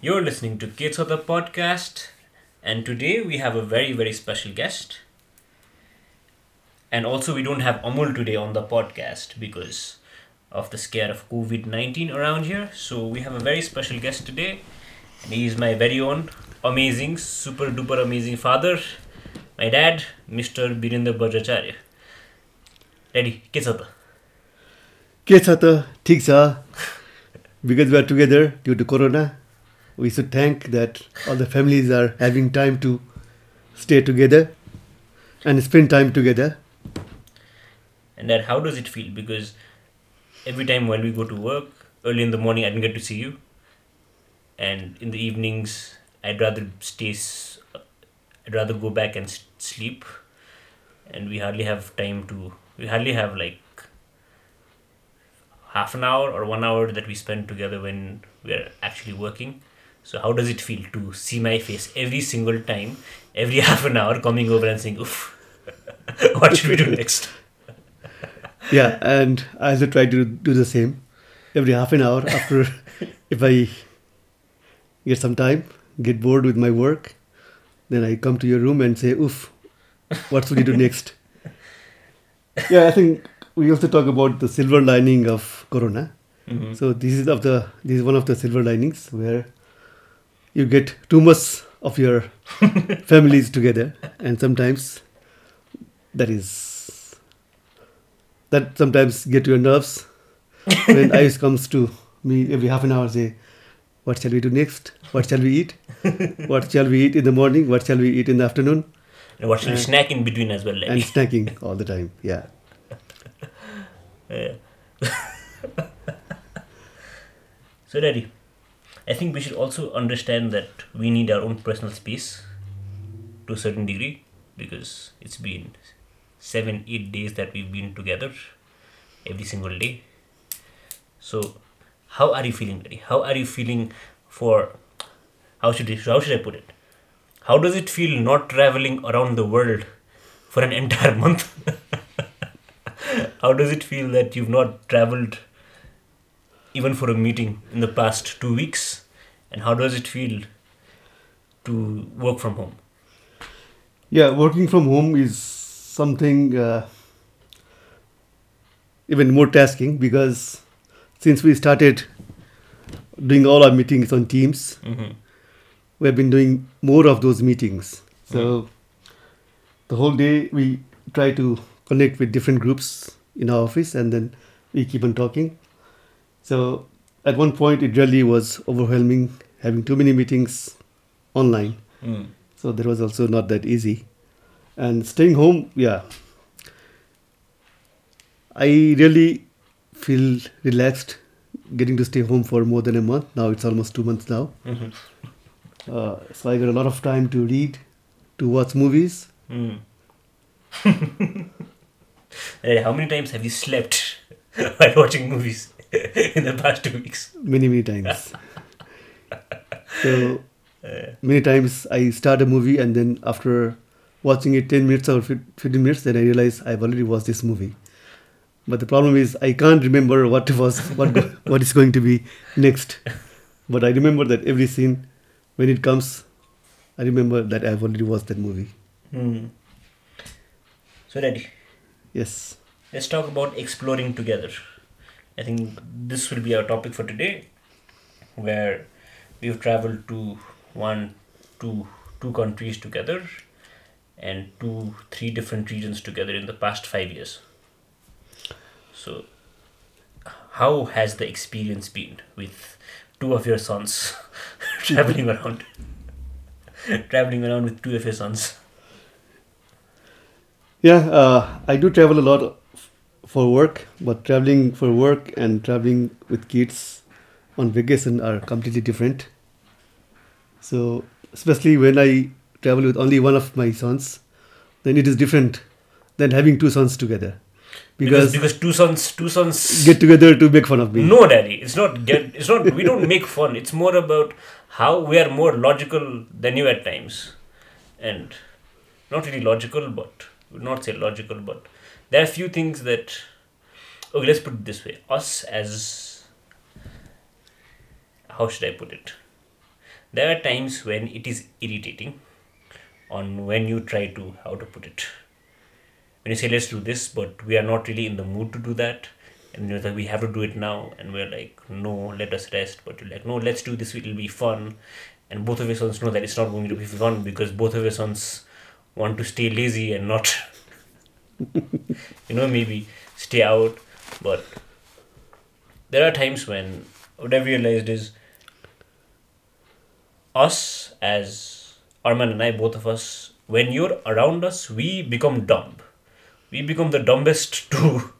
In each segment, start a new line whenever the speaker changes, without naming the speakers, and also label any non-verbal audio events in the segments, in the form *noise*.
You're listening to Kids of the Podcast, and today we have a very, very special guest. And also, we don't have Amul today on the podcast because of the scare of COVID 19 around here. So, we have a very special guest today, and he is my very own amazing, super duper amazing father, my dad, Mr. Birinder Bajracharya. Ready? Kids of the
के छ त ठिक छ because we are together due we should thank that all the families are having time to stay together and spend time together
And then how does it feel? Because every time when we go to work, early in the morning I didn't get to see you. And in the evenings I'd rather stay, I'd rather go back and sleep. And we hardly have time to, we hardly have like half an hour or one hour that we spend together when we're actually working. So how does it feel to see my face every single time, every *laughs* half an hour coming over and saying, oof, *laughs* what should we do next? *laughs*
yeah and i also try to do the same every half an hour after if i get some time get bored with my work then i come to your room and say oof what should we do next yeah i think we also talk about the silver lining of corona
Mhm.
So this is of the this is one of the silver linings where you get too much of your *laughs* families together, and sometimes that is that sometimes get to your nerves. *laughs* when Ayush comes to me every half an hour, say, "What shall we do next? What shall we eat? what *laughs* shall we eat in the morning? What shall we eat in the afternoon?"
And what should we
Uh,
snack in between as well?
And snacking all the time. Yeah.
yeah. so, Daddy, I think we should also understand that we need our own personal space to a certain degree because it's been seven, eight days that we've been together every single day. So, how are you feeling, Daddy? How are you feeling for how should how should I put it? How does it feel not traveling around the world for an *laughs* entire month? How does it feel that you've not traveled even for a meeting in the past two weeks? And how does it feel to work from home?
Yeah, working from home is something uh, even more tasking because since we started doing all our meetings on Teams,
Mm-hmm.
we have been doing more of those meetings. So the whole day we try to connect with different groups in our office and then we keep on talking. So at one point it really was overwhelming having too many meetings online.
Mm.
So that was also not that easy. And staying home, yeah. I really feel relaxed getting to stay home for more than a month. Now it's almost two months now.
Mm-hmm. *laughs*
Uh, so I got a lot of time to read, to watch movies.
Mm. *laughs* Hey, how many times have you slept *laughs* while watching movies *laughs* in the past two weeks?
many many times so many times i start a movie and then after watching it 10 minutes or 15 minutes then i realize i've already watched this movie but the problem is i can't remember what was what *laughs* what is going to be next but i remember that every scene when it comes i remember that i've already watched that movie
Mm. So, Daddy,
yes
let's talk about exploring together. I think this will be our topic for today, where we've traveled to one, two, two countries together, and two, three different regions together in the past five years. So, how has the experience been with two of your sons *laughs* traveling *laughs* around? traveling around with two of your sons.
Yeah, uh, I do travel a lot for work, but traveling for work and traveling with kids on vacation are completely different. So, especially when I travel with only one of my sons, then it is different than having two sons together.
Because,
Because,
because two sons, two sons
get together to make fun of me.
No, daddy. It's not get. It's not. We don't make fun. It's more about how we are more logical than you at times, and not really logical, but not say logical, but there are a few things that. Okay, let's put it this way: us as how should I put it? there are times when it is irritating on when you try to how to put it when you say let's do this but we are not really in the mood to do that and you're like we have to do it now and we're like no let us rest but you're like no let's do this it'll be fun and both of your sons know that it's not going to be fun because both of your sons want to stay lazy and not *laughs* *laughs* you know maybe stay out but there are times when what i've realized is us as arman and i both of us when you're around us we become dumb. We become the dumbest *laughs* two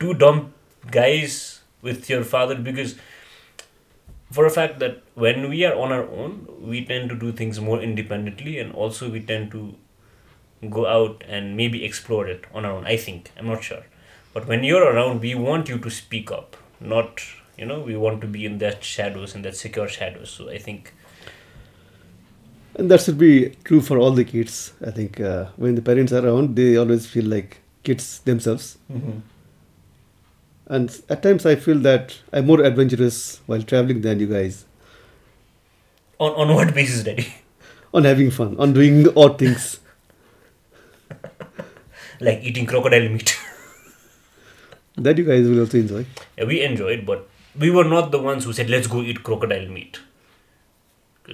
two dumb guys with your father because for a fact that when we are on our own we tend to do things more independently and also we tend to go out and maybe explore it on our own i think i'm not sure but when you're around we want you to speak up not you know we want to be in that shadows in that secure shadows so i think
And that should be true for all the kids. I think uh, when the parents are around, they always feel like kids themselves. And at times, I feel that I'm more adventurous while traveling than you guys
on, on what basis daddy *laughs*
on having fun, on doing odd things.
Like eating crocodile meat *laughs*
that you guys will also enjoy.
Yeah, we enjoyed, but we were not the ones who said, let's go eat crocodile meat.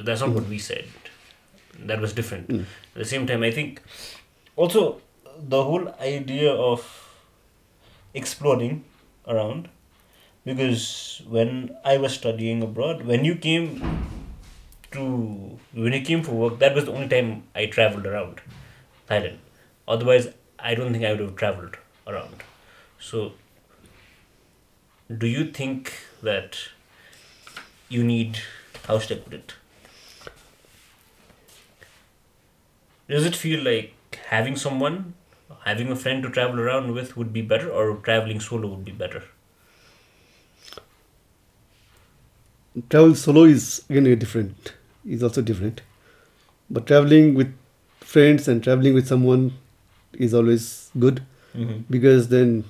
That's not what we said. That was different. Hmm. At the same time, I think also the whole idea of exploring around, because when I was studying abroad, when you came to, when you came for work, that was the only time I traveled around Thailand. Otherwise, I don't think I would have traveled around. So, do you think that you need how should I put it? Does it feel like having someone, having a friend to travel around with would be better, or traveling solo would be better?
Travel solo is again different, is also different. But traveling with friends and traveling with someone is always good
Mm-hmm.
because then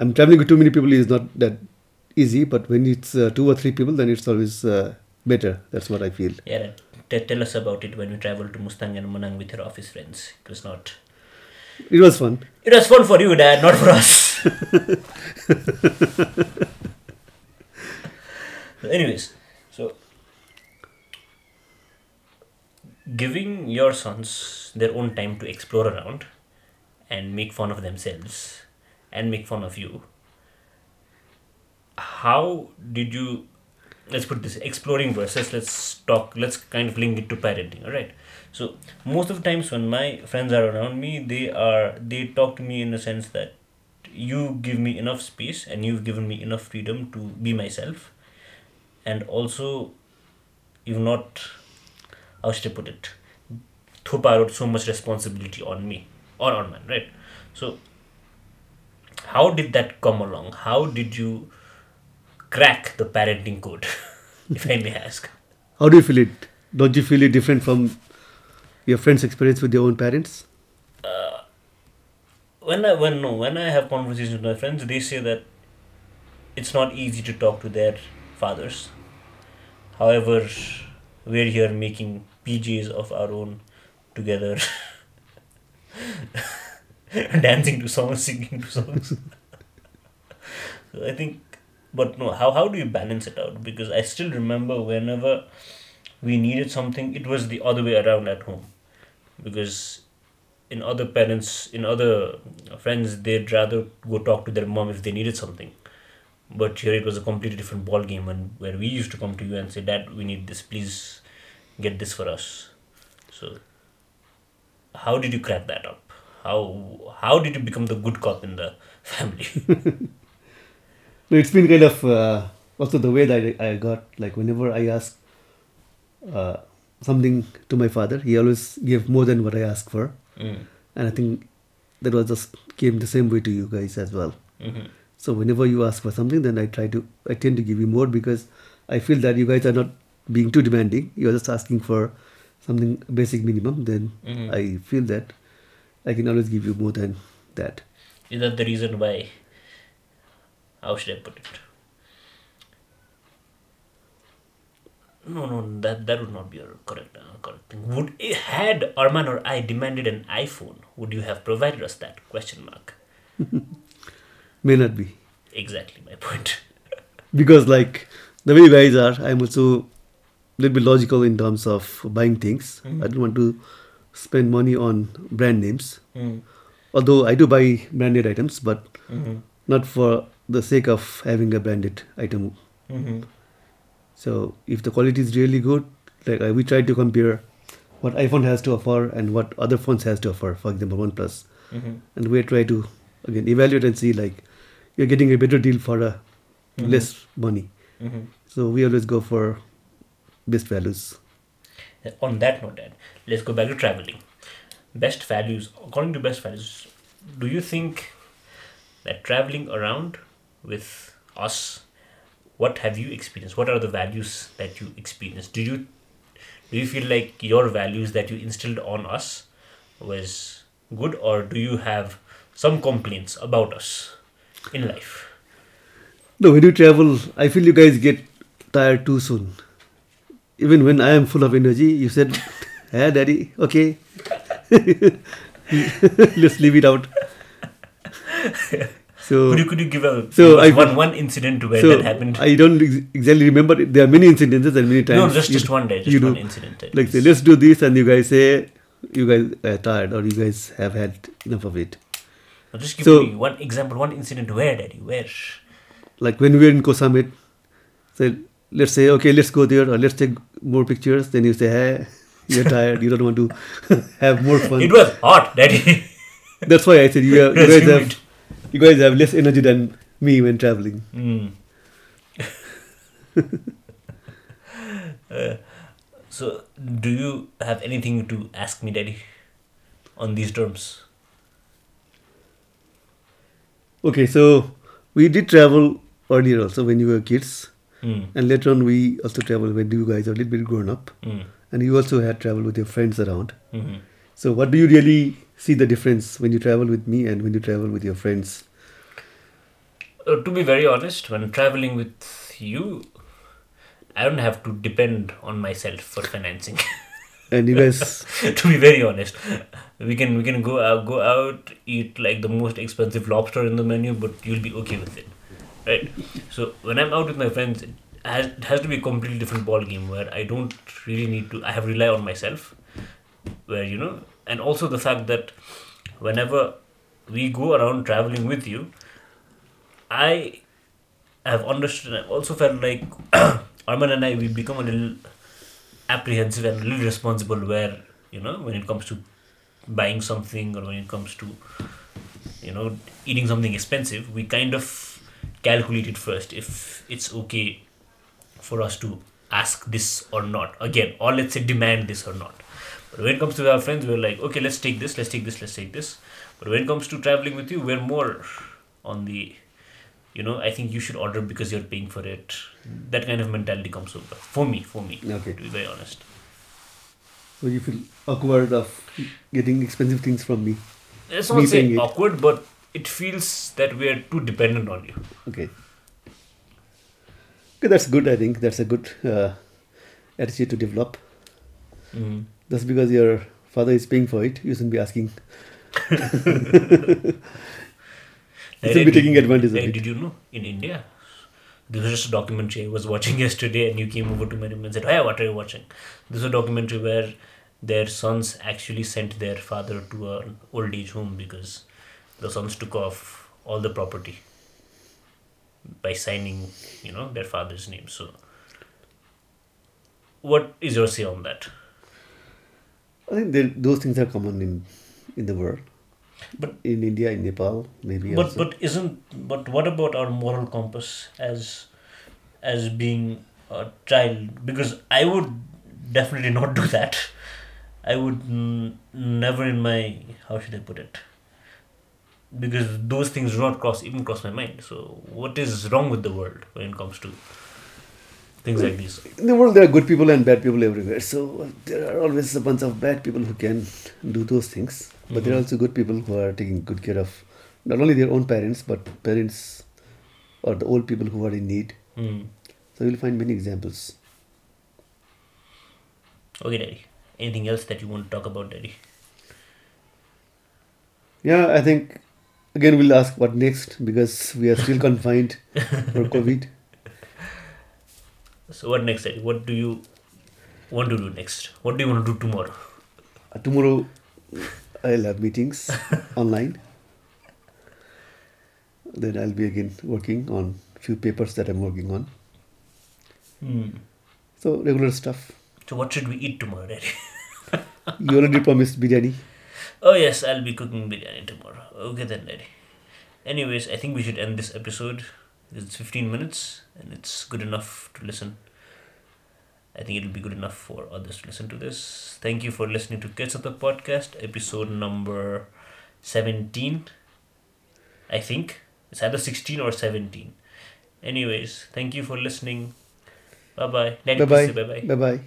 I'm traveling with too many people is not that easy. But when it's uh, two or three people, then it's always uh, better. That's what I feel.
Yeah, t- tell us about it when you traveled to Mustang and Manang with your office friends. It was not.
It was fun.
It was fun for you, Dad, not for us. *laughs* Anyways, so giving your sons their own time to explore around and make fun of themselves and make fun of you. How did you let's put this exploring versus let's talk let's kind of link it to parenting all right so most of the times when my friends are around me they are they talk to me in the sense that you give me enough space and you've given me enough freedom to be myself and also you've not how should I put it out so much responsibility on me or on man right so how did that come along how did you crack the parenting code *laughs* if i may ask
How do you feel it? Don't you feel it different from your friends' experience with their own parents?
Uh, when I when no when I have conversations with my friends, they say that it's not easy to talk to their fathers. However, we're here making PJs of our own together, *laughs* dancing to songs, singing to songs. so I think, but no, how how do you balance it out? Because I still remember whenever we needed something, it was the other way around at home, because in other parents in other friends they'd rather go talk to their mom if they needed something but here it was a completely different ball game and where we used to come to you and say dad we need this please get this for us. So how did you crack that up? How how did you become the good cop in the *laughs* family? *laughs*
No, it's been kind of uh, also the way that I, I got like whenever I ask uh, something to my father, he always gave more than what I asked for,
mm.
and I think that was just came the same way to you guys as well.
hmm
So whenever you ask for something, then I try to I tend to give you more because I feel that you guys are not being too demanding. You're just asking for something basic minimum. Then
Mhm.
I feel that I can always give you more than that.
is that the reason why how should i put it No, no, that that would not be a correct uh, correct thing. Would had Arman or I demanded an iPhone, would you have provided us that? Question mark. *laughs*
May not be.
Exactly my point. *laughs*
Because like the way you guys are, I'm also little bit logical in terms of buying things.
Mhm.
I don't want to spend money on brand names.
Mm.
Although I do buy branded items, but
Mm-hmm.
not for the sake of having a branded item.
Mm-hmm.
So if the quality is really good, like I, we try to compare what iPhone has to offer and what other phones has to offer. For example, OnePlus,
Mm-hmm.
and we try to again evaluate and see like you're getting a better deal for a
Mhm.
less money.
Mm-hmm.
So we always go for best values.
On that note, Dad, let's go back to traveling. Best values, according to best values, do you think that traveling around with us, what have you experienced? What are the values that you experienced? Do you do you feel like your values that you instilled on us was good, or do you have some complaints about us in life?
No, when you travel, I feel you guys get tired too soon. Even when I am full of energy, you said, "Hey, daddy, okay, *laughs* let's leave it out." So,
Could you could you give a
So I-
one one incident where
so
that happened?
I don't ex- exactly remember. it. There are many incidences and many times.
no, just
you-
just one day, just
you
one
do.
incident.
Like, say, let's do this, and you guys say, you guys are tired, or you guys have had enough of it.
Now just give
So-
me one example, one incident where, Daddy, where?
Like when we were in Koh Samet, so let's say, okay, let's go there, or let's take more pictures. Then you say, hey, you're tired, you don't want to *laughs* have more fun.
It was hot, Daddy. *laughs*
That's why I said you, have, you guys have you guys have less energy than me when traveling.
Mm. *laughs* Uh, so, do you have anything to ask me, Daddy, on these terms?
Okay, so we did travel earlier also when you were kids,
Mm.
and later on we also traveled when you guys are a little bit grown up,
Mm.
and you also had traveled with your friends around.
hmm
So, what do you really see the difference when you travel with me and when you travel with your friends?
Uh, to be very honest, when traveling with you, I don't have to depend on myself for financing. *laughs*
And you guys, *laughs*
to be very honest, we can we can go out, go out eat like the most expensive lobster in the menu, but you'll be okay with it, right? So when I'm out with my friends, it has, to be a completely different ball game where I don't really need to. I have rely on myself, where you know, and also the fact that whenever we go around traveling with you, I have understood. I also felt like *clears throat* Arman and I we become a little apprehensive and a little responsible where you know when it comes to buying something or when it comes to you know eating something expensive we kind of calculate it first if it's okay for us to ask this or not again or let's say demand this or not but when it comes to our friends we're like okay let's take this let's take this let's take this but when it comes to traveling with you we're more on the you know i think you should order because you're paying for it that kind of mentality comes over for me for me
Okay.
to be very honest
so you feel awkward of getting expensive things from me.
it's
Me
not saying
paying it.
awkward but it feels that we are too dependent on you
Okay. Okay, that's good. I think that's a good uh, attitude to develop.
mm.
Just because your father is paying for it, you shouldn't be asking. *laughs* You should be taking advantage of it.
did you know in india this was just a documentary i was watching *laughs* yesterday and you came over to my room and said hey what are you watching this is a documentary where their sons actually sent their father to an old age home because the sons took off all the property by signing you know their father's name so what is your say on that
I think those things are common in in the world.
But-
in India, in Nepal, maybe.
but
also.
but isn't but what about our moral compass as as being a child because i would definitely *laughs* not do that i would n- never in my how should i put it because those things do not cross even cross my mind so what is wrong with the world when it comes to things like these
in the world, there are good people and bad people everywhere. So there are always a bunch of bad people who can do those things. But there are
Mhm.
also good people who are taking good care of not only their own parents, but parents or the old people who are in need.
Hmm.
So you'll find many examples.
Okay, Daddy. Anything else that you want to talk about, Daddy?
Yeah, I think again we'll ask what next because we are still confined for *laughs* COVID.
So what next, Daddy? What do you want to do next? What do you want to do tomorrow?
Uh, tomorrow I'll have meetings *laughs* online. Then I'll be again working on few papers that I'm working on.
Hmm.
So regular stuff.
So what should we eat tomorrow, Daddy?
You already promised biryani.
Oh yes, I'll be cooking biryani tomorrow. Okay then, Daddy. Anyways, I think we should end this episode. It's 15 minutes and it's good enough to listen. I think it'll be good enough for others to listen to this. Thank you for listening to Kids of the Podcast, episode number 17. I think. It's either 16 or 17. Anyways, thank you for listening. Bye bye.
Bye bye.
Bye bye.
Bye bye.